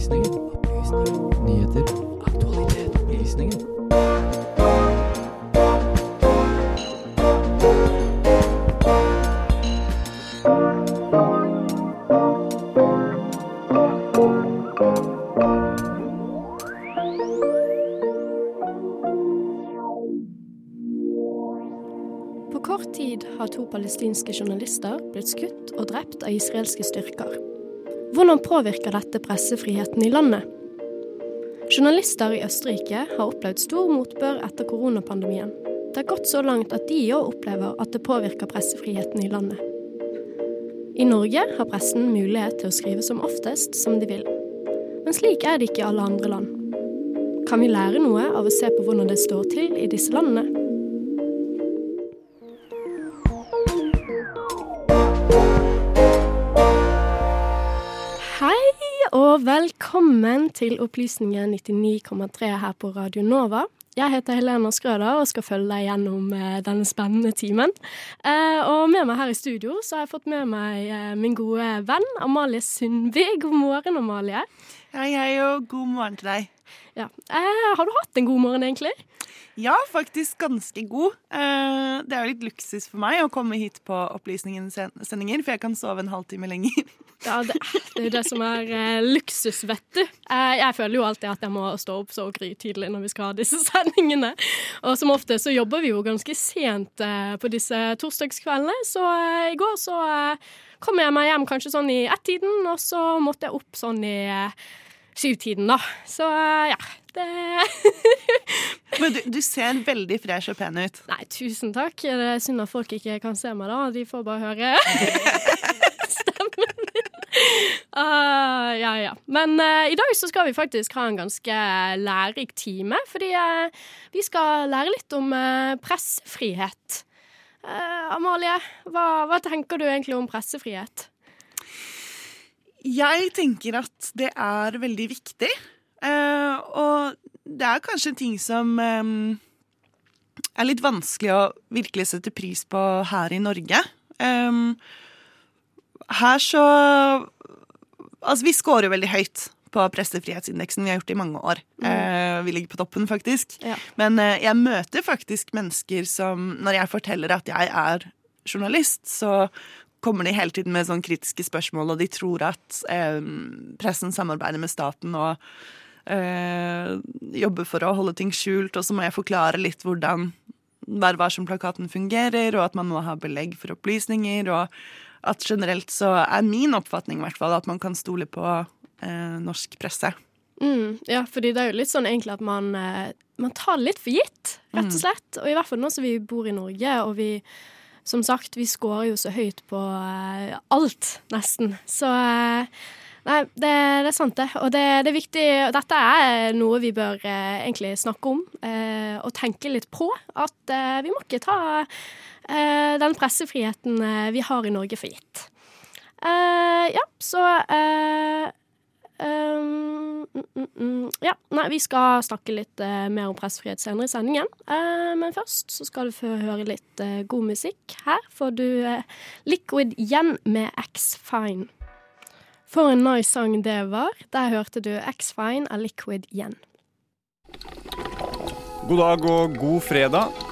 Opplysningen. Opplysninger. Nyheter. Aktualitet. Opplysninger. På kort tid har to palestinske journalister blitt skutt og drept av israelske styrker. Hvordan påvirker dette pressefriheten i landet? Journalister i Østerrike har opplevd stor motbør etter koronapandemien. Det har gått så langt at de òg opplever at det påvirker pressefriheten i landet. I Norge har pressen mulighet til å skrive som oftest som de vil. Men slik er det ikke i alle andre land. Kan vi lære noe av å se på hvordan det står til i disse landene? Velkommen til Opplysningen 99,3 her på Radio Nova. Jeg heter Helena Skrøder og skal følge deg gjennom eh, denne spennende timen. Eh, og med meg her i studio så har jeg fått med meg eh, min gode venn Amalie Sundby. God morgen, Amalie. Hei, hei, og god morgen til deg. Ja. Eh, har du hatt en god morgen, egentlig? Ja, faktisk ganske god. Eh, det er jo litt luksus for meg å komme hit på Opplysningens sendinger, for jeg kan sove en halvtime lenger. Ja, det, det er jo det som er eh, luksus, vet du. Eh, jeg føler jo alltid at jeg må stå opp så grytidlig når vi skal ha disse sendingene. Og som ofte så jobber vi jo ganske sent eh, på disse torsdagskveldene, så eh, i går så kom jeg meg hjem kanskje sånn i ett-tiden, og så måtte jeg opp sånn i syvtiden, da. Så eh, ja, det Men du, du ser veldig fresh og pen ut. Nei, tusen takk. Det er synd at folk ikke kan se meg, da. De får bare høre stemmen min. Uh, ja, ja. Men uh, i dag så skal vi faktisk ha en ganske lærerik time, fordi uh, vi skal lære litt om pressfrihet. Amalie, hva, hva tenker du egentlig om pressefrihet? Jeg tenker at det er veldig viktig. eh, og det er kanskje ting som eh, er litt vanskelig å virkelig sette pris på her i Norge. Eh, her så Altså, vi scorer veldig høyt på pressefrihetsindeksen. Vi har gjort i mange år. Eh, vi ligger på toppen, faktisk. Ja. Men eh, jeg møter faktisk mennesker som Når jeg forteller at jeg er journalist, så kommer de hele tiden med sånn kritiske spørsmål, og de tror at eh, pressen samarbeider med staten og eh, jobber for å holde ting skjult, og så må jeg forklare litt hvordan Vær varsom-plakaten fungerer, og at man må ha belegg for opplysninger, og at generelt så er min oppfatning i hvert fall at man kan stole på eh, norsk presse. Mm, ja, fordi det er jo litt sånn egentlig at man, eh, man tar det litt for gitt, rett og slett. Og i hvert fall nå som vi bor i Norge, og vi som sagt, vi scorer jo så høyt på eh, alt, nesten. Så eh, Nei, det, det er sant, det. Og det, det er viktig Dette er noe vi bør eh, egentlig snakke om eh, og tenke litt på. At eh, vi må ikke ta eh, den pressefriheten vi har i Norge, for gitt. Ja, så Um, mm, mm. Ja, nei, vi skal snakke litt uh, mer om pressfrihet senere i sendingen. Uh, men først så skal du få høre litt uh, god musikk. Her får du Liquid Yen med X-Fine. For en nice sang det var. Der hørte du X-Fine av Liquid Yen. God dag og god fredag.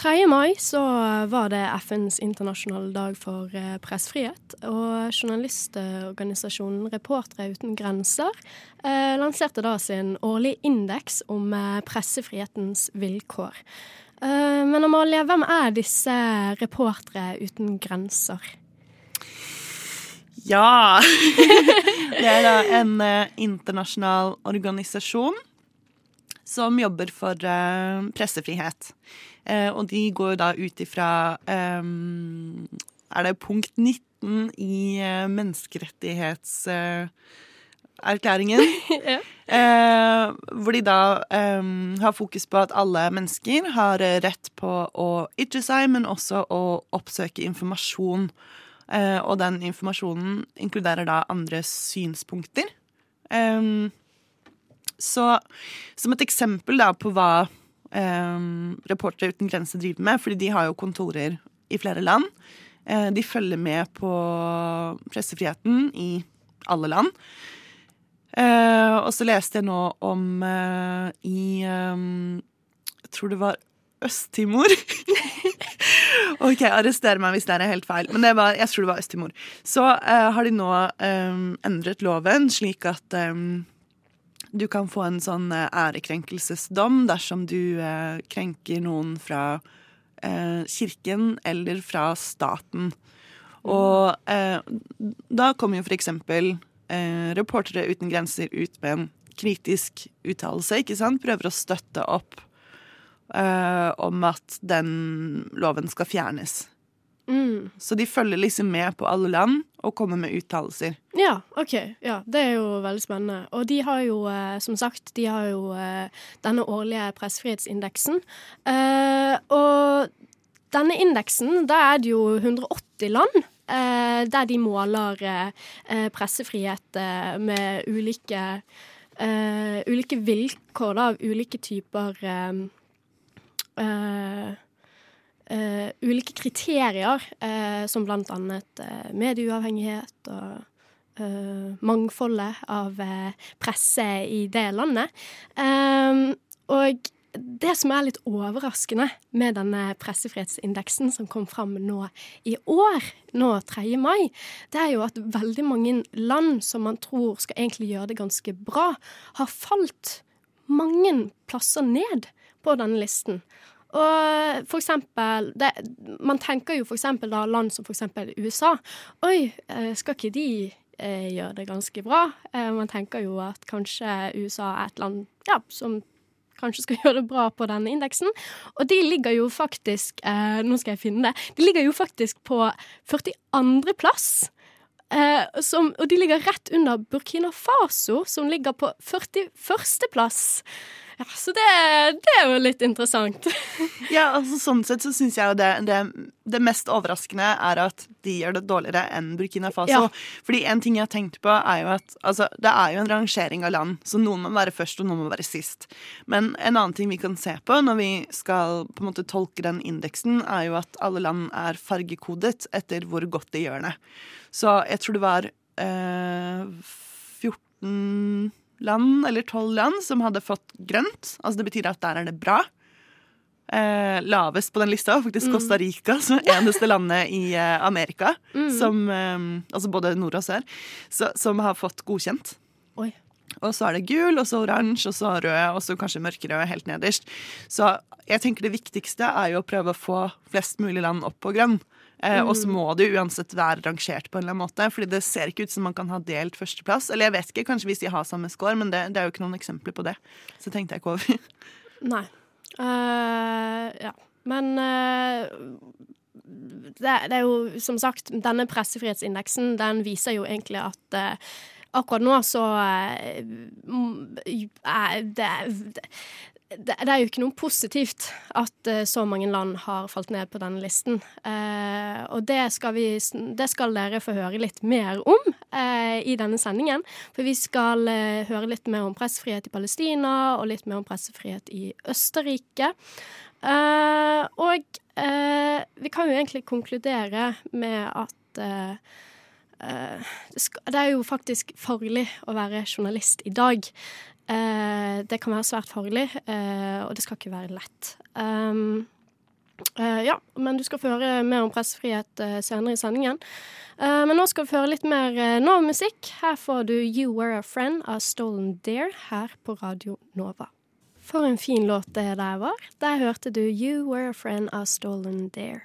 3. mai så var det FNs internasjonale dag for pressfrihet. Og journalistorganisasjonen Reportere uten grenser eh, lanserte da sin årlige indeks om eh, pressefrihetens vilkår. Eh, men Amalie, hvem er disse Reportere uten grenser? Ja! det er da en eh, internasjonal organisasjon som jobber for eh, pressefrihet. Eh, og de går da ut ifra eh, Er det punkt 19 i menneskerettighets... eh, Grønland-erklæringen. Ja. eh, hvor de da eh, har fokus på at alle mennesker har rett på å ytre seg, men også å oppsøke informasjon. Eh, og den informasjonen inkluderer da andres synspunkter. Så som et eksempel da på hva Reportere uten grenser driver med, fordi de har jo kontorer i flere land. Eh, de følger med på pressefriheten i alle land. Eh, og så leste jeg nå om eh, i eh, Jeg tror det var Øst-Timor. OK, arrester meg hvis det er helt feil, men var, jeg tror det var Øst-Timor. Så har de nå eh, endret loven slik at du kan få en sånn eh, ærekrenkelsesdom dersom du eh, krenker noen fra eh, kirken eller fra staten. Og da kommer jo for eksempel Reportere uten grenser ut med en kritisk uttalelse, ikke sant? Prøver å støtte opp om at den loven skal fjernes. Mm. Så de følger liksom med på alle land og kommer med uttalelser. Ja, OK. Ja, det er jo veldig spennende. Og de har jo, eh, som sagt, de har jo eh, denne årlige pressefrihetsindeksen. Eh, og denne indeksen, da er det jo 180 land. eh, der de måler eh, pressefrihet eh, med ulike, eh, ulike vilkår da, av ulike typer eh, eh, ulike kriterier, uh, som blant annet eh, medieuavhengighet og mangfoldet av presse i det landet. Og det som er litt overraskende med denne pressefrihetsindeksen som kom fram nå i år, nå 3. mai, det er jo at veldig mange land som man tror skal egentlig gjøre det ganske bra, har falt mange plasser ned på denne listen. Og for eksempel det, Man tenker jo for eksempel land som for eksempel USA. Oi, eh, skal ikke de eh, gjøre det ganske bra? Eh, man tenker jo at kanskje USA er et land ja, som kanskje skal gjøre det bra på denne indeksen. Og de ligger jo faktisk Nå skal jeg finne det. De ligger jo faktisk på 42. plass. Eh, som, og de ligger rett under Burkina Faso, som ligger på 41. Ja, så det, det er jo litt interessant. Ja, altså Sånn sett så syns jeg jo det, det, det mest overraskende er at de gjør det dårligere enn Burkina Faso. Ja. Fordi en ting jeg har tenkt på, er jo at altså, det er jo en rangering av land, så noen må være først, og noen må være sist. Men en annen ting vi kan se på når vi skal på en måte tolke den indeksen, er jo at alle land er fargekodet etter hvor godt de gjør det. Så jeg tror det var eh, 14 land, eller 12 land, som hadde fått grønt. Altså det betyr at der er det bra. Eh, lavest på den lista faktisk Costa Rica, som er eneste landet i eh, Amerika, som, eh, altså både nord og sør, så, som har fått godkjent. Oi. Og så er det gul, og så oransje, og så rød, og så kanskje mørkerød helt nederst. Så jeg tenker det viktigste er jo å prøve å få flest mulig land opp på grønn. Eh, Og så må det uansett være rangert på en eller annen måte, Fordi det ser ikke ut som man kan ha delt førsteplass. Eller jeg vet ikke, kanskje hvis de har samme score, men det, det er jo ikke noen eksempler på det. Så tenkte jeg ikke over. Nei. Uh, ja. Men uh det, det er jo som sagt Denne pressefrihetsindeksen den viser jo egentlig at eh, akkurat nå så eh, mm, det, det det, det er jo ikke noe positivt at uh, så mange land har falt ned på denne listen. Uh, og det skal, vi, det skal dere få høre litt mer om uh, i denne sendingen. For vi skal høre litt mer om pressefrihet i Palestina, og litt mer om pressefrihet i Østerrike. Og vi kan jo egentlig konkludere med at det er jo faktisk farlig å være journalist i dag. Eh, det kan være svært farlig, eh, og det skal ikke være lett. Eh, ja, men du skal få høre mer om pressefrihet senere i sendingen. Men nå skal vi høre litt mer uh, Nova-musikk. Her får du You Were A Friend av Stolen Dare her på Radio Nova. For en fin låt det der var. Der hørte du You Were A Friend av Stolen Dare.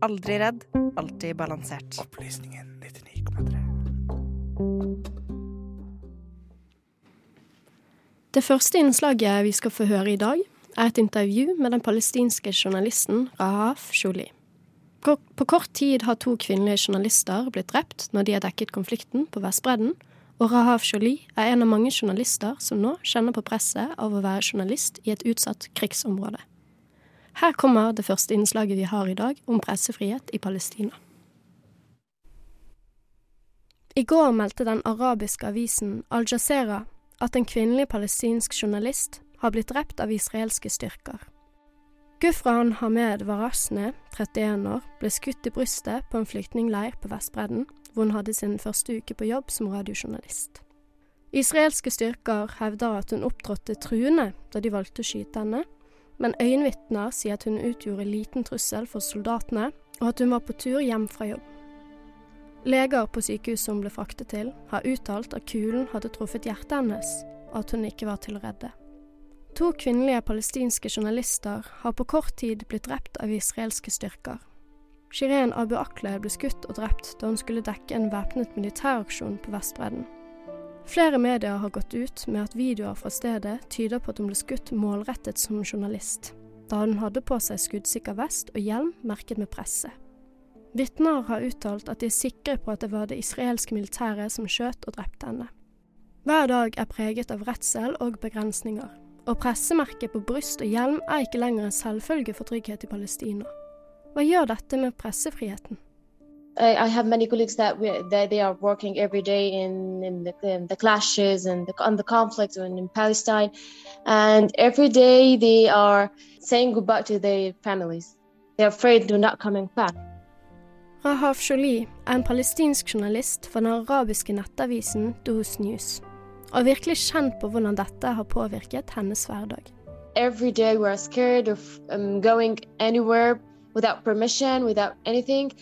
Aldri redd, alltid balansert. Opplysningen 99,3. Det første innslaget vi skal få høre i dag, er et intervju med den palestinske journalisten Rahaf Sholi. På kort tid har to kvinnelige journalister blitt drept når de har dekket konflikten på Vestbredden, og Rahaf Sholi er en av mange journalister som nå kjenner på presset av å være journalist i et utsatt krigsområde. Her kommer det første innslaget vi har i dag om pressefrihet i Palestina. I går meldte den arabiske avisen Al-Jazeera at en kvinnelig palestinsk journalist har blitt drept av israelske styrker. Gufran Hamed Warasne, 31 år, ble skutt i brystet på en flyktningleir på Vestbredden, hvor hun hadde sin første uke på jobb som radiojournalist. Israelske styrker hevder at hun opptrådte truende da de valgte å skyte henne, men øyenvitner sier at hun utgjorde liten trussel for soldatene, og at hun var på tur hjem fra jobb. Leger på sykehuset hun ble fraktet til, har uttalt at kulen hadde truffet hjertet hennes, og at hun ikke var til å redde. To kvinnelige palestinske journalister har på kort tid blitt drept av israelske styrker. Shiren Abu Akle ble skutt og drept da hun skulle dekke en væpnet militæraksjon på Vestbredden. Flere medier har gått ut med at videoer fra stedet tyder på at hun ble skutt målrettet som journalist, da hun hadde på seg skuddsikker vest og hjelm merket med presse. Vitner har uttalt at de er sikre på at det var det israelske militæret som skjøt og drepte henne. Hver dag er preget av redsel og begrensninger, og pressemerket på bryst og hjelm er ikke lenger en selvfølge for trygghet i Palestina. Hva gjør dette med pressefriheten? I, I have many colleagues that we, that they are working every day in, in, the, in the clashes and the, on the conflicts and in Palestine, and every day they are saying goodbye to their families. They're afraid they're not coming back. Rahaf Jolie er en palestinsk journalist for den arabiske nettavisen Dohus News, og er virkelig kjent på hvordan dette har påvirket hennes hverdag. Every day we're scared of um, going anywhere without permission, without anything.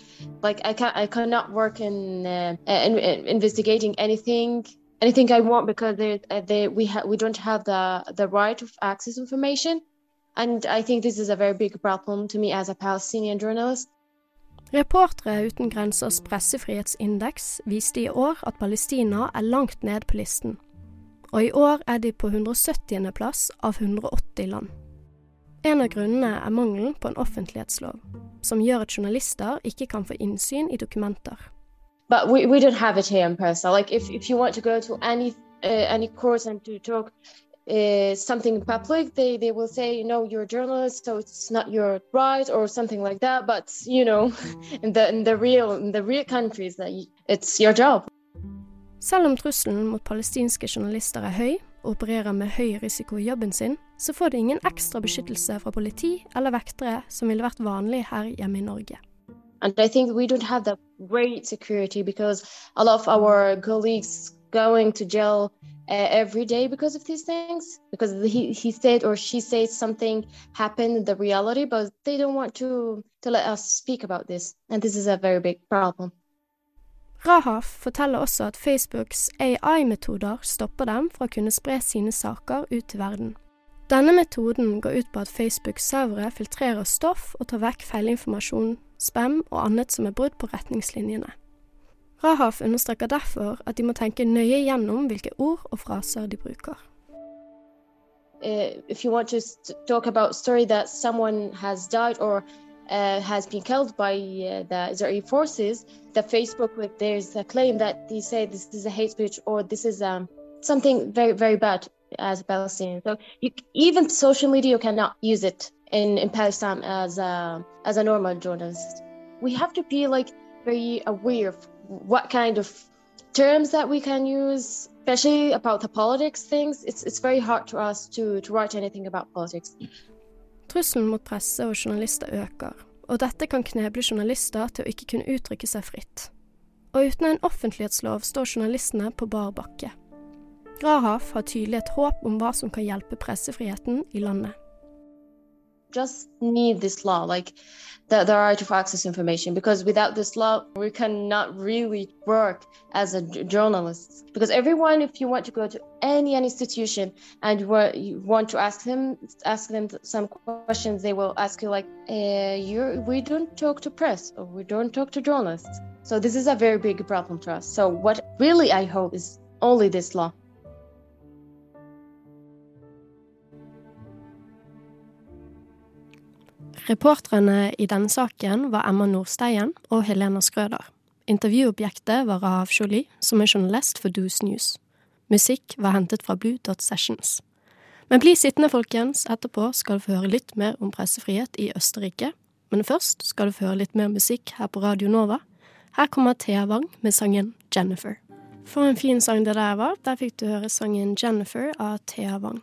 Like I can I cannot work in, uh, in, in investigating anything, anything I want because they, uh, they, we ha- we don't have the the right of access information, and I think this is a very big problem to me as a Palestinian journalist. Reportere uten grensers pressefrihetsindeks viste i år at Palestina er langt ned på listen, og i år er de på 170. plass av 180 land. En av grunnene er mangelen på en offentlighetslov, som gjør at journalister ikke kan få innsyn i dokumenter. But we, we don't have it here in Palestine. Like if, if you want to go to any uh, any course and to talk uh, something in public, they, they will say, no, you're a journalist, so it's not your right or something like that. But you know, in the in the real in the real countries, that you, it's your job. Selv om trusselen mot palestinske journalister er høy, og opererer med høy risiko i jobben sin, så får de ingen ekstra beskyttelse fra politi eller vektere som ville vært vanlig her hjemme i Norge. And I think we don't have that great security because a lot of our colleagues going to jail uh, every day because of these things because he, he said or she said something happened in the reality but they don't want to to let us speak about this and this is a very big problem Rahaf forteller også at Facebooks AI-metoder stopper dem fra å kunne spre sine saker ut til verden. Denne metoden går ut på at Facebooks servere filtrerer stoff og tar vekk feilinformasjon, spam og annet som er brudd på retningslinjene. Rahaf understreker derfor at de må tenke nøye gjennom hvilke ord og fraser de bruker. uh, if you want to talk about story that someone has died uh, has been killed by uh, the Israeli forces, the Facebook with there's a claim that they say this is a hate speech or this is um, something very very bad as a Palestinian. So you, even social media you cannot use it in, in Palestine as a as a normal journalist. We have to be like very aware of what kind of terms that we can use, especially about the politics things. It's it's very hard to us to to write anything about politics. Trusselen mot presse og journalister øker, og dette kan kneble journalister til å ikke kunne uttrykke seg fritt. Og uten en offentlighetslov står journalistene på bar bakke. Rahaf har tydelig et håp om hva som kan hjelpe pressefriheten i landet. Just need this law, like the, the right of access information, because without this law, we cannot really work as a journalist. Because everyone, if you want to go to any an institution and you want, to ask them ask them some questions, they will ask you like, uh, "You, we don't talk to press or we don't talk to journalists." So this is a very big problem to us. So what really I hope is only this law. Reportrene i denne saken var Emma Nordsteien og Helena Skrøder. Intervjuobjektet var Rahav Jolie, som er journalist for Doos News. Musikk var hentet fra Blue Dot Sessions. Men bli sittende, folkens. Etterpå skal du få høre litt mer om pressefrihet i Østerrike. Men først skal du få høre litt mer musikk her på Radio Nova. Her kommer Thea Wang med sangen Jennifer. For en fin sang det der var. Der fikk du høre sangen Jennifer av Thea Wang.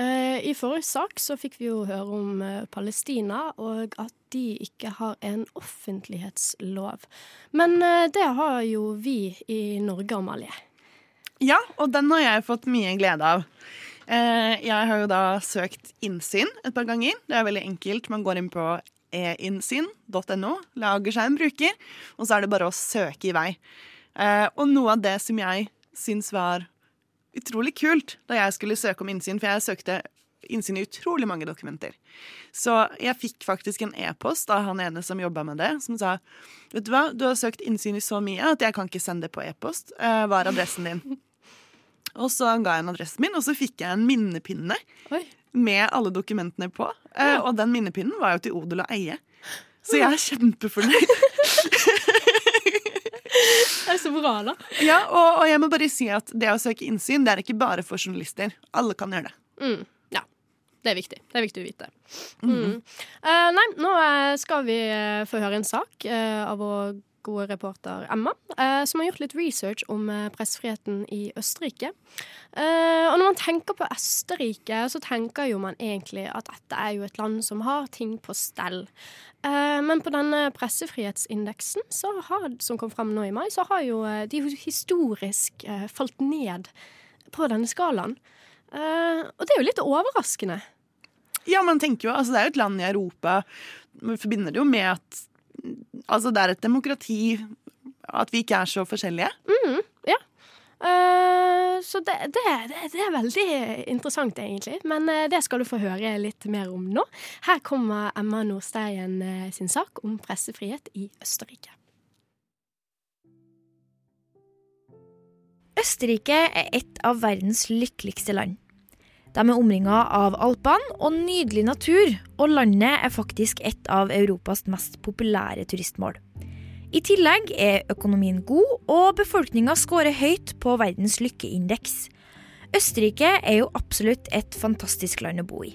i forrige sak så fikk vi jo høre om eh, Palestina, og at de ikke har en offentlighetslov. Men eh, det har jo vi i Norge, Amalie. Ja, og den har jeg fått mye glede av. Eh, jeg har jo da søkt innsyn et par ganger. Det er veldig enkelt. Man går inn på einnsyn.no, lager seg en bruker, og så er det bare å søke i vei. Eh, og noe av det som jeg syns var utrolig kult da jeg skulle søke om innsyn, for jeg søkte innsyn i utrolig mange dokumenter. Så jeg fikk faktisk en e-post av han ene som jobba med det, som sa Vet du hva, du har søkt innsyn i så mye at jeg kan ikke sende det på e-post. Eh, hva er adressen din? Og så ga jeg en adressen min, og så fikk jeg en minnepinne Oi. med alle dokumentene på. Eh, og den minnepinnen var jo til odel og eie. Så jeg er kjempefornøyd. Det er så bra, da. Ja, og, og jeg må bare si at det å søke innsyn, det er ikke bare for journalister. Alle kan gjøre det. Mm, ja. Det er viktig. Det er viktig å vite. Mm. Eh, nei, nå eh, skal vi eh, få høre en sak uh, av vår gode reporter Emma, eh, som har gjort litt research om eh, pressefriheten i Østerrike. Eh, og når man tenker på Østerrike, så tenker jo man egentlig at dette er jo et land som har ting på stell. Eh, men på denne pressefrihetsindeksen, har, som kom fram nå i mai, så har jo eh, de historisk eh, falt ned på denne skalaen. Og det er jo litt overraskende. Ja, man tenker jo, altså Det er jo et land i Europa. Vi forbinder det jo med at altså, det er et demokrati. At vi ikke er så forskjellige. Mm, ja. Uh, så det, det, det, det er veldig interessant, egentlig. Men uh, det skal du få høre litt mer om nå. Her kommer Emma Nordsteien uh, sin sak om pressefrihet i Østerrike. Østerrike er et av verdens lykkeligste land. De er omringa av Alpene og nydelig natur, og landet er faktisk et av Europas mest populære turistmål. I tillegg er økonomien god, og befolkninga scorer høyt på verdens lykkeindeks. Østerrike er jo absolutt et fantastisk land å bo i.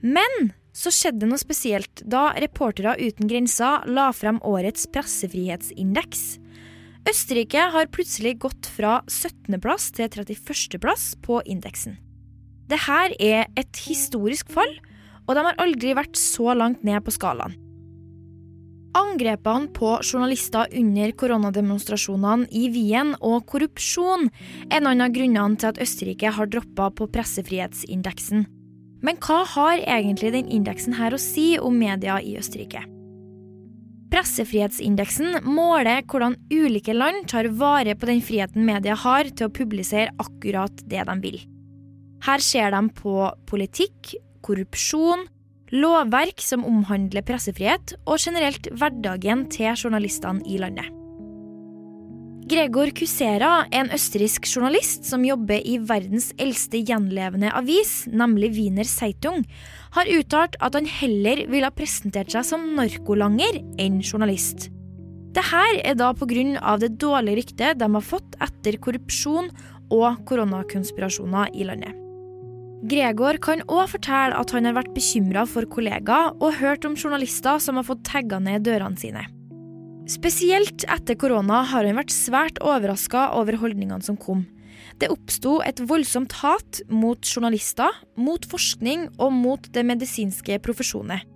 Men så skjedde noe spesielt da Reportere uten grenser la frem årets pressefrihetsindeks. Østerrike har plutselig gått fra 17.-plass til 31.-plass på indeksen. Dette er et historisk fall, og de har aldri vært så langt ned på skalaen. Angrepene på journalister under koronademonstrasjonene i Wien og korrupsjon er noen av grunnene til at Østerrike har droppa på pressefrihetsindeksen. Men hva har egentlig den indeksen her å si om media i Østerrike? Pressefrihetsindeksen måler hvordan ulike land tar vare på den friheten media har til å publisere akkurat det de vil. Her ser de på politikk, korrupsjon, lovverk som omhandler pressefrihet, og generelt hverdagen til journalistene i landet. Gregor Kusera er en østerriksk journalist som jobber i verdens eldste gjenlevende avis, nemlig Wiener Zeitung, har uttalt at han heller ville ha presentert seg som narkolanger enn journalist. Dette er da pga. det dårlige ryktet de har fått etter korrupsjon og koronakonspirasjoner i landet. Gregor kan òg fortelle at han har vært bekymra for kollegaer og hørt om journalister som har fått tagga ned dørene sine. Spesielt etter korona har han vært svært overraska over holdningene som kom. Det oppsto et voldsomt hat mot journalister, mot forskning og mot det medisinske profesjonet.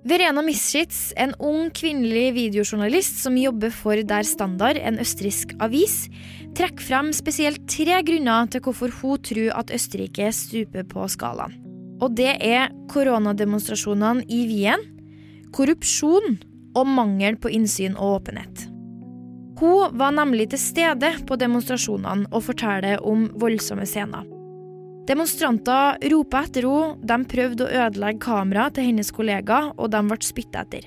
Verena Mischitz, en ung kvinnelig videojournalist som jobber for Der Standard, en østerriksk avis, trekker frem spesielt tre grunner til hvorfor hun tror at Østerrike stuper på skalaen. Og det er koronademonstrasjonene i Wien, korrupsjon og mangel på innsyn og åpenhet. Hun var nemlig til stede på demonstrasjonene og forteller om voldsomme scener. Demonstranter ropa etter henne, de prøvde å ødelegge kameraet til hennes kollega, og de ble spytta etter.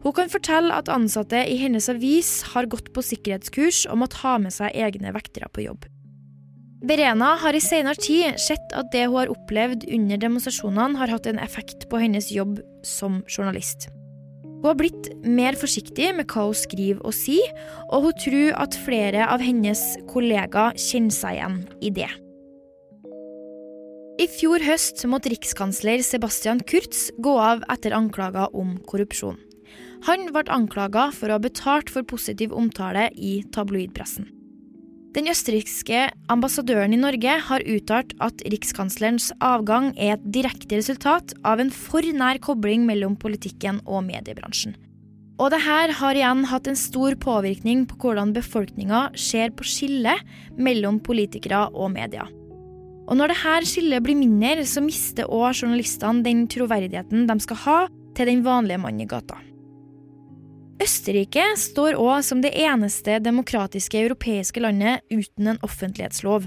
Hun kan fortelle at ansatte i hennes avis har gått på sikkerhetskurs og måtte ha med seg egne vektere på jobb. Berena har i senere tid sett at det hun har opplevd under demonstrasjonene, har hatt en effekt på hennes jobb som journalist. Hun har blitt mer forsiktig med hva hun skriver og sier, og hun tror at flere av hennes kollegaer kjenner seg igjen i det. I fjor høst måtte rikskansler Sebastian Kurz gå av etter anklager om korrupsjon. Han ble anklaga for å ha betalt for positiv omtale i tabloidpressen. Den østerrikske ambassadøren i Norge har uttalt at rikskanslerens avgang er et direkte resultat av en for nær kobling mellom politikken og mediebransjen. Og det her har igjen hatt en stor påvirkning på hvordan befolkninga ser på skillet mellom politikere og media. Og når dette skillet blir mindre, så mister òg journalistene den troverdigheten de skal ha til den vanlige mann i gata. Østerrike står òg som det eneste demokratiske europeiske landet uten en offentlighetslov.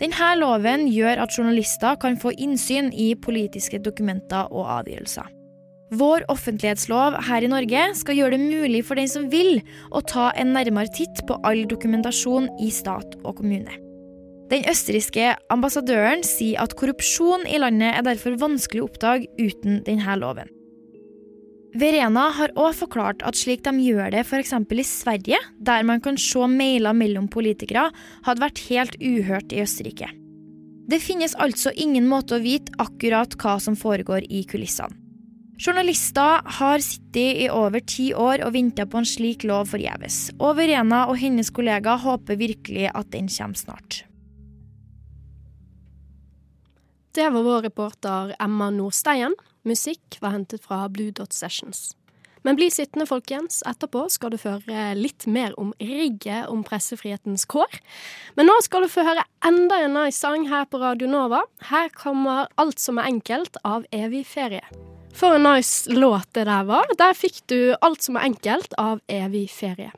Denne loven gjør at journalister kan få innsyn i politiske dokumenter og avgjørelser. Vår offentlighetslov her i Norge skal gjøre det mulig for den som vil, å ta en nærmere titt på all dokumentasjon i stat og kommune. Den østerrikske ambassadøren sier at korrupsjon i landet er derfor vanskelig å oppdage uten denne loven. Verena har òg forklart at slik de gjør det f.eks. i Sverige, der man kan se mailer mellom politikere, hadde vært helt uhørt i Østerrike. Det finnes altså ingen måte å vite akkurat hva som foregår i kulissene. Journalister har sittet i over ti år og venta på en slik lov forgjeves, og Verena og hennes kollega håper virkelig at den kommer snart. Det var vår reporter Emma Nordsteien. Musikk var hentet fra Blue Dot Sessions. Men bli sittende, folkens. Etterpå skal du få høre litt mer om rigget om pressefrihetens kår. Men nå skal du få høre enda en nice sang her på Radio Nova. Her kommer Alt som er enkelt av Evig ferie. For en nice låt det der var. Der fikk du Alt som er enkelt av Evig ferie.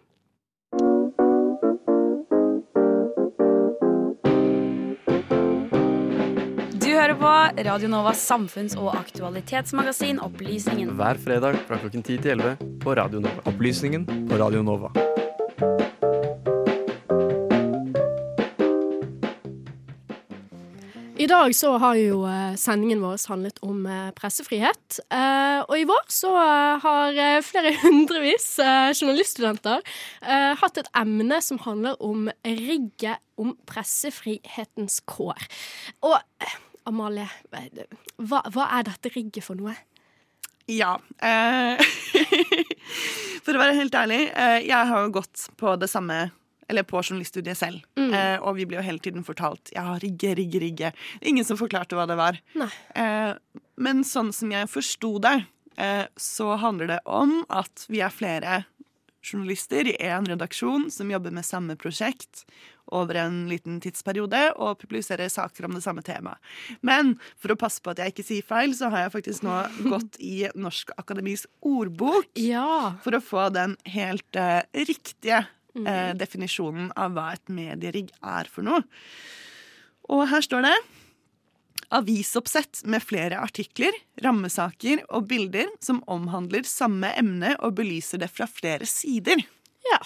Hører på Radio Novas samfunns- og aktualitetsmagasin Opplysningen. Hver fredag fra klokken 10 til 11 på Radio Nova. Opplysningen på Radio Nova. I dag så har jo eh, sendingen vår handlet om eh, pressefrihet. Eh, og i vår så har flere hundrevis journaliststudenter hatt et emne som handler om rigget om pressefrihetens kår. Og Amalie, hva, hva er dette rigget for noe? Ja. Eh, for å være helt ærlig, eh, jeg har jo gått på det samme eller på journaliststudiet selv. Mm. Eh, og vi ble jo hele tiden fortalt ja, rigge, rigge, rigge. Ingen som forklarte hva det var. Eh, men sånn som jeg forsto det, eh, så handler det om at vi er flere journalister i én redaksjon som jobber med samme prosjekt over en liten tidsperiode og publiserer saker om det samme temaet. Men for å passe på at jeg ikke sier feil, så har jeg faktisk nå gått i Norsk Akademis ordbok ja. for å få den helt uh, riktige eh, definisjonen av hva et medierigg er for noe. Og her står det avisoppsett med flere artikler, rammesaker og bilder som omhandler samme emne og belyser det fra flere sider. Ja.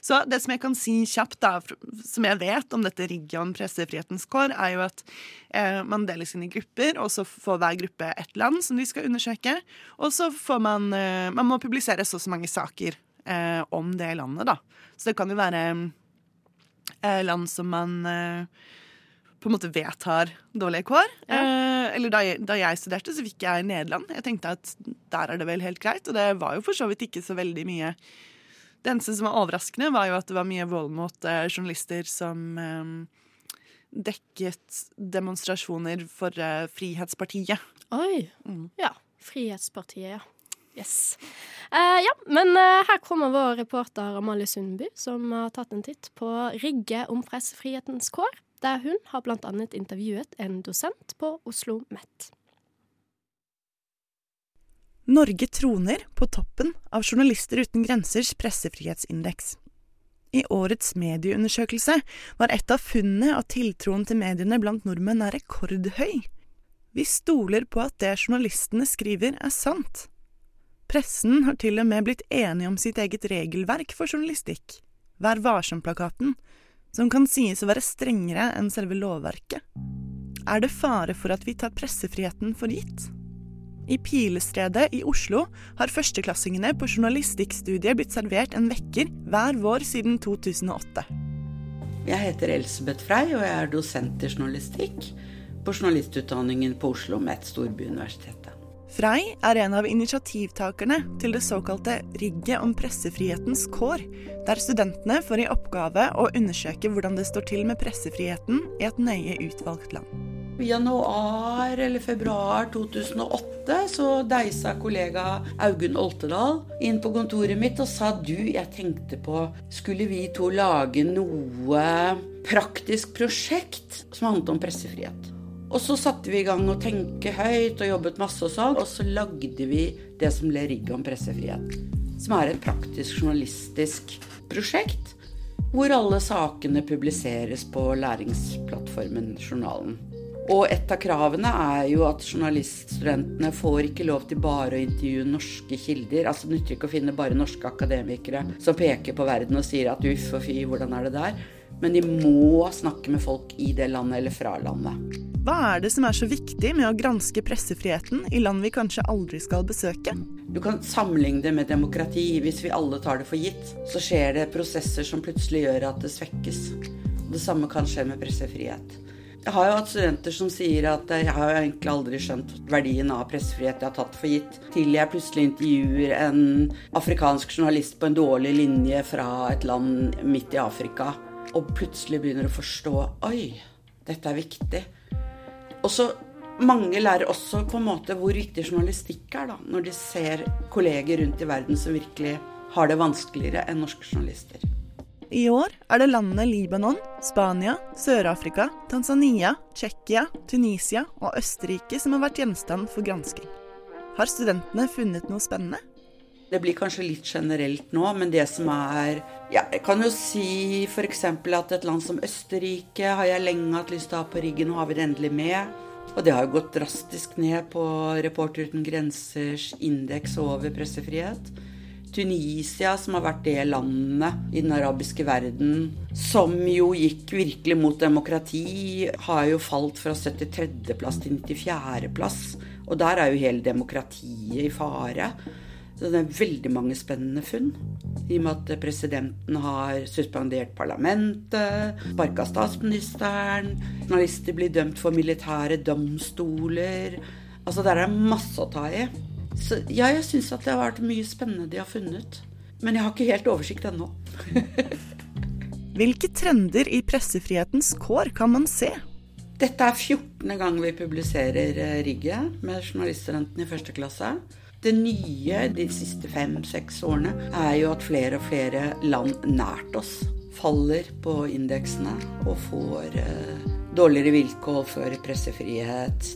Så det som jeg kan si kjapt, da, som jeg vet om dette rigget om pressefrihetens kår, er jo at eh, man deles inn i grupper, og så får hver gruppe ett land som de skal undersøke. Og så får man eh, Man må publisere så og så mange saker eh, om det landet, da. Så det kan jo være eh, land som man eh, på en måte vet har dårlige kår. Ja. Eh, eller da jeg, da jeg studerte, så fikk jeg Nederland. Jeg tenkte at der er det vel helt greit, og det var jo for så vidt ikke så veldig mye Det eneste som var overraskende, var jo at det var mye vold mot eh, journalister som eh, dekket demonstrasjoner for eh, Frihetspartiet. Oi. Ja. Frihetspartiet, ja. Yes. Eh, ja, men eh, her kommer vår reporter Amalie Sundby, som har tatt en titt på Rigge om pressefrihetens kår, der hun har annet intervjuet en dosent på Oslo MET. Norge troner på toppen av Journalister uten grensers pressefrihetsindeks. I årets medieundersøkelse var et av funnene at tiltroen til mediene blant nordmenn er rekordhøy. Vi stoler på at det journalistene skriver, er sant. Pressen har til og med blitt enig om sitt eget regelverk for journalistikk, Vær varsom-plakaten, som kan sies å være strengere enn selve lovverket. Er det fare for at vi tar pressefriheten for gitt? I Pilestredet i Oslo har førsteklassingene på journalistikkstudiet blitt servert en vekker hver vår siden 2008. Jeg heter Elsebeth Frei, og jeg er dosent i journalistikk på journalistutdanningen på Oslo med et storbyuniversitetet. Frei er en av initiativtakerne til det såkalte Rigget om pressefrihetens kår, der studentene får i oppgave å undersøke hvordan det står til med pressefriheten i et nøye utvalgt land. I januar eller februar 2008 så deisa kollega Augunn Oltedal inn på kontoret mitt og sa du, jeg tenkte på Skulle vi to lage noe praktisk prosjekt som handlet om pressefrihet? Og så satte vi i gang å tenke høyt og jobbet masse og sånn, og så lagde vi det som ble rigget om pressefrihet. Som er et praktisk journalistisk prosjekt hvor alle sakene publiseres på læringsplattformen Journalen. Og et av kravene er jo at journaliststudentene får ikke lov til bare å intervjue norske kilder. Altså Det nytter ikke å finne bare norske akademikere som peker på verden og sier at uff og fy, hvordan er det der? Men de må snakke med folk i det landet eller fra landet. Hva er det som er så viktig med å granske pressefriheten i land vi kanskje aldri skal besøke? Du kan sammenligne det med demokrati. Hvis vi alle tar det for gitt, så skjer det prosesser som plutselig gjør at det svekkes. Det samme kan skje med pressefrihet. Jeg har jo hatt studenter som sier at jeg har egentlig aldri skjønt verdien av pressefrihet jeg har tatt for gitt, til jeg plutselig intervjuer en afrikansk journalist på en dårlig linje fra et land midt i Afrika, og plutselig begynner å forstå Oi, dette er viktig. Og så mange lærer også på en måte hvor viktig journalistikk er, da, når de ser kolleger rundt i verden som virkelig har det vanskeligere enn norske journalister. I år er det landene Libanon, Spania, Sør-Afrika, Tanzania, Tsjekkia, Tunisia og Østerrike som har vært gjenstand for gransking. Har studentene funnet noe spennende? Det blir kanskje litt generelt nå, men det som er ja, Jeg kan jo si f.eks. at et land som Østerrike har jeg lenge hatt lyst til å ha på ryggen, og har vi det endelig med. Og det har jo gått drastisk ned på Reporter uten grensers indeks over pressefrihet. Tunisia, som har vært det landet i den arabiske verden som jo gikk virkelig mot demokrati, har jo falt fra 73.-plass til 94.-plass. Og der er jo hele demokratiet i fare. Så det er veldig mange spennende funn. I og med at presidenten har suspendert parlamentet, sparka statsministeren, journalister blir dømt for militære domstoler. Altså der er det masse å ta i. Så ja, jeg syns at det har vært mye spennende de har funnet. Men jeg har ikke helt oversikt ennå. Hvilke trender i pressefrihetens kår kan man se? Dette er 14. gang vi publiserer eh, rigget med journaliststudentene i første klasse. Det nye de siste fem-seks årene er jo at flere og flere land nært oss faller på indeksene og får uh, dårligere vilkår for pressefrihet.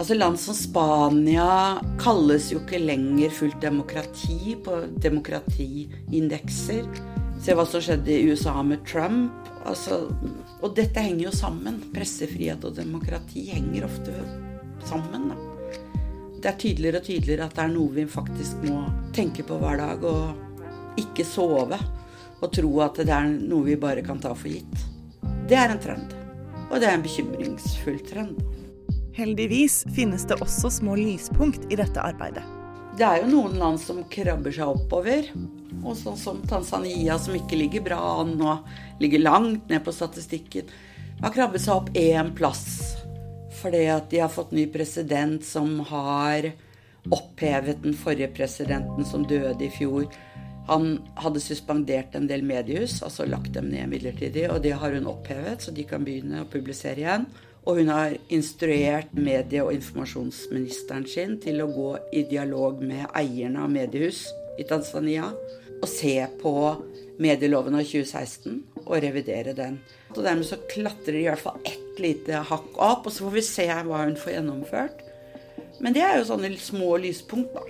Altså Land som Spania kalles jo ikke lenger fullt demokrati på demokratiindekser. Se hva som skjedde i USA med Trump. Altså, og dette henger jo sammen. Pressefrihet og demokrati henger ofte sammen. Da. Det er tydeligere og tydeligere at det er noe vi faktisk må tenke på hver dag. Og ikke sove og tro at det er noe vi bare kan ta for gitt. Det er en trend. Og det er en bekymringsfull trend. Heldigvis finnes det også små lyspunkt i dette arbeidet. Det er jo noen land som krabber seg oppover. Og sånn som Tanzania, som ikke ligger bra an nå, ligger langt ned på statistikken, har krabbet seg opp én plass. Fordi at de har fått ny president som har opphevet den forrige presidenten som døde i fjor. Han hadde suspendert en del mediehus, altså lagt dem ned midlertidig, og det har hun opphevet, så de kan begynne å publisere igjen. Og hun har instruert medie- og informasjonsministeren sin til å gå i dialog med eierne av mediehus i Tanzania og se på medieloven av 2016 og revidere den. Og dermed så klatrer de i hvert fall ett lite hakk opp, og så får vi se hva hun får gjennomført. Men det er jo sånne små lyspunkt, da.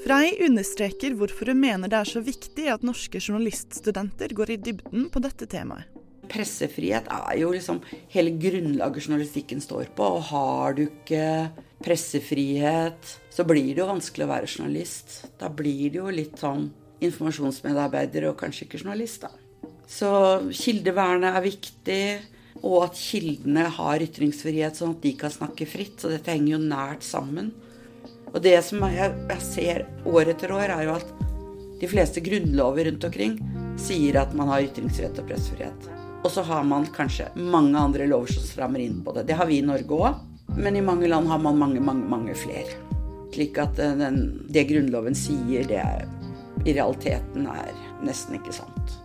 Frei understreker hvorfor hun mener det er så viktig at norske journaliststudenter går i dybden på dette temaet. Pressefrihet er jo liksom hele grunnlaget journalistikken står på. Og har du ikke pressefrihet, så blir det jo vanskelig å være journalist. Da blir det jo litt sånn informasjonsmedarbeider og kanskje ikke journalist, da. Så kildevernet er viktig. Og at kildene har ytringsfrihet, sånn at de kan snakke fritt. Så dette henger jo nært sammen. Og det som jeg, jeg ser år etter år, er jo at de fleste grunnlover rundt omkring sier at man har ytringsfrihet og pressefrihet. Og så har man kanskje mange andre lover som strammer inn på det. Det har vi i Norge òg, men i mange land har man mange, mange, mange flere. Slik at eh, den, det Grunnloven sier, det er, i realiteten er nesten ikke sant.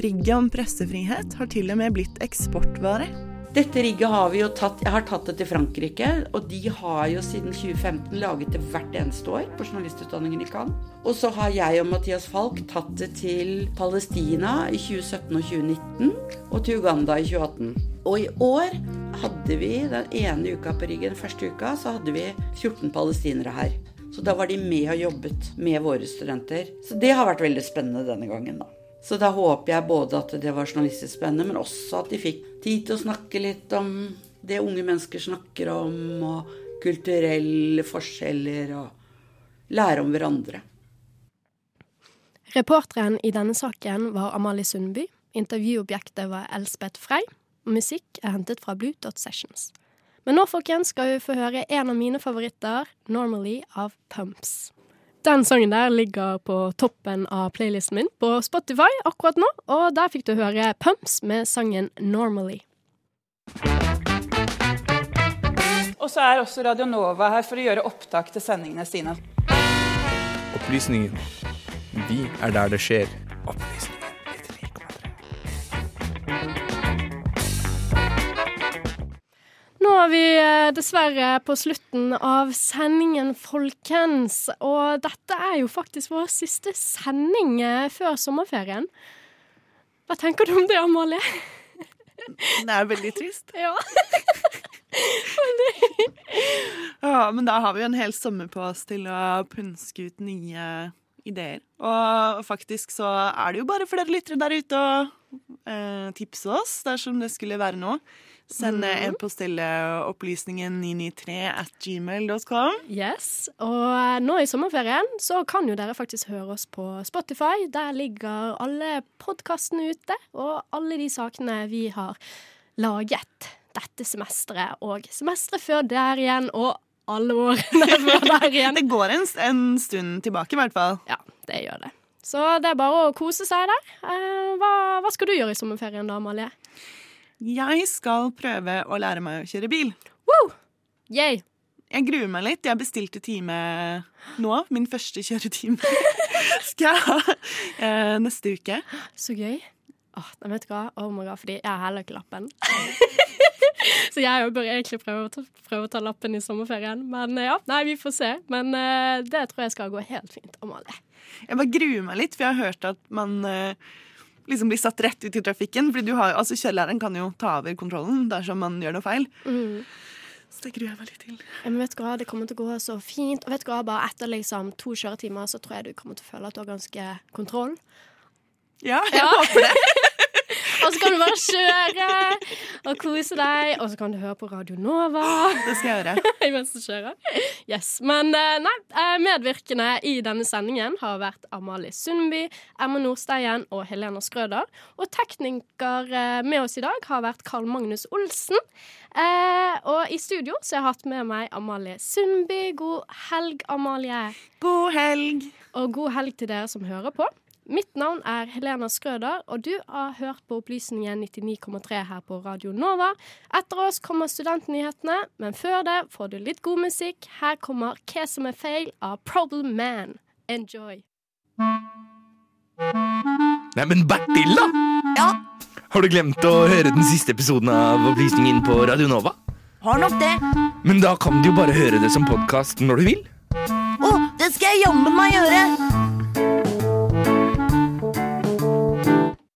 Rigget om pressefrihet har til og med blitt eksportvare. Dette rigget har vi jo tatt Jeg har tatt det til Frankrike, og de har jo siden 2015 laget det hvert eneste år på journalistutdanningen i Cannes. Og så har jeg og Mathias Falk tatt det til Palestina i 2017 og 2019, og til Uganda i 2018. Og i år hadde vi den ene uka på riggen, den første uka, så hadde vi 14 palestinere her. Så da var de med og jobbet med våre studenter. Så det har vært veldig spennende denne gangen, da. Så da håper jeg både at det var journalistisk spennende, men også at de fikk tid til å snakke litt om det unge mennesker snakker om, og kulturelle forskjeller, og lære om hverandre. Reporteren i denne saken var Amalie Sundby. Intervjuobjektet var Elspeth Frey. Musikk er hentet fra Blue Dot Sessions. Men nå folkens, skal vi få høre en av mine favoritter, 'Normally' av Pumps. Den sangen der ligger på toppen av playlisten min på Spotify akkurat nå, og der fikk du høre Pumps med sangen 'Normally'. Og så er også Radio Nova her for å gjøre opptak til sendingene sine. Opplysningen. Vi er der det skjer. Opplysningen. Nå er vi eh, dessverre på slutten av sendingen, folkens. Og dette er jo faktisk vår siste sending eh, før sommerferien. Hva tenker du om det, Amalie? Det er veldig trist. Ja. ja, men da har vi jo en hel sommer på oss til å punske ut nye ideer. Og faktisk så er det jo bare flere lyttere der ute å eh, tipse oss dersom det skulle være noe. Send mm. e-post til eh, opplysningen 993 at gmail.com. Yes, og eh, nå i sommerferien så kan jo dere faktisk høre oss på Spotify. Der ligger alle podkastene ute, og alle de sakene vi har laget dette semesteret og semesteret før der igjen, og alle årene før der igjen. Det går en, en stund tilbake, i hvert fall. Ja, det gjør det. Så det er bare å kose seg der. Eh, hva, hva skal du gjøre i sommerferien da, Amalie? Jeg skal prøve å lære meg å kjøre bil. Wow! Yay! Jeg gruer meg litt. Jeg bestilte time nå. Min første kjøretime skal jeg ha eh, neste uke. Så gøy. Åh, oh, vet du hva? Oh my god, fordi jeg har heller ikke lappen. Så jeg bør egentlig prøve å, ta, prøve å ta lappen i sommerferien. Men eh, ja, nei, vi får se. Men uh, det tror jeg skal gå helt fint, Amalie. Jeg bare gruer meg litt, for jeg har hørt at man uh, liksom blir satt rett ut i trafikken. Fordi du har, altså Kjørelæreren kan jo ta over kontrollen dersom man gjør noe feil. Så det gruer jeg meg litt til. Men vet du hva, det kommer til å gå så fint. Og vet du hva, bare etter liksom to kjøretimer så tror jeg du kommer til å føle at du har ganske kontroll. Ja, jeg håper det. Og så kan du bare kjøre og kose deg, og så kan du høre på Radio Nova. Det skal jeg gjøre. Mens du kjører. Yes. Men eh, nei, eh, medvirkende i denne sendingen har vært Amalie Sundby, Emma Nordsteien og Helena Skrøder. Og tekniker eh, med oss i dag har vært Karl Magnus Olsen. Eh, og i studio så har jeg hatt med meg Amalie Sundby. God helg, Amalie. God helg. Og god helg til dere som hører på. Mitt navn er Helena Skrøder, og du har hørt på Opplysningen 99,3 her på Radio Nova. Etter oss kommer studentnyhetene, men før det får du litt god musikk. Her kommer Hva som er feil av Problem Man. Enjoy. Neimen, Bertil, da! Ja? Har du glemt å høre den siste episoden av Opplysningen på Radio Nova? Har nok det. Men da kan du jo bare høre det som podkast når du vil. Å, det skal jeg jammen meg gjøre!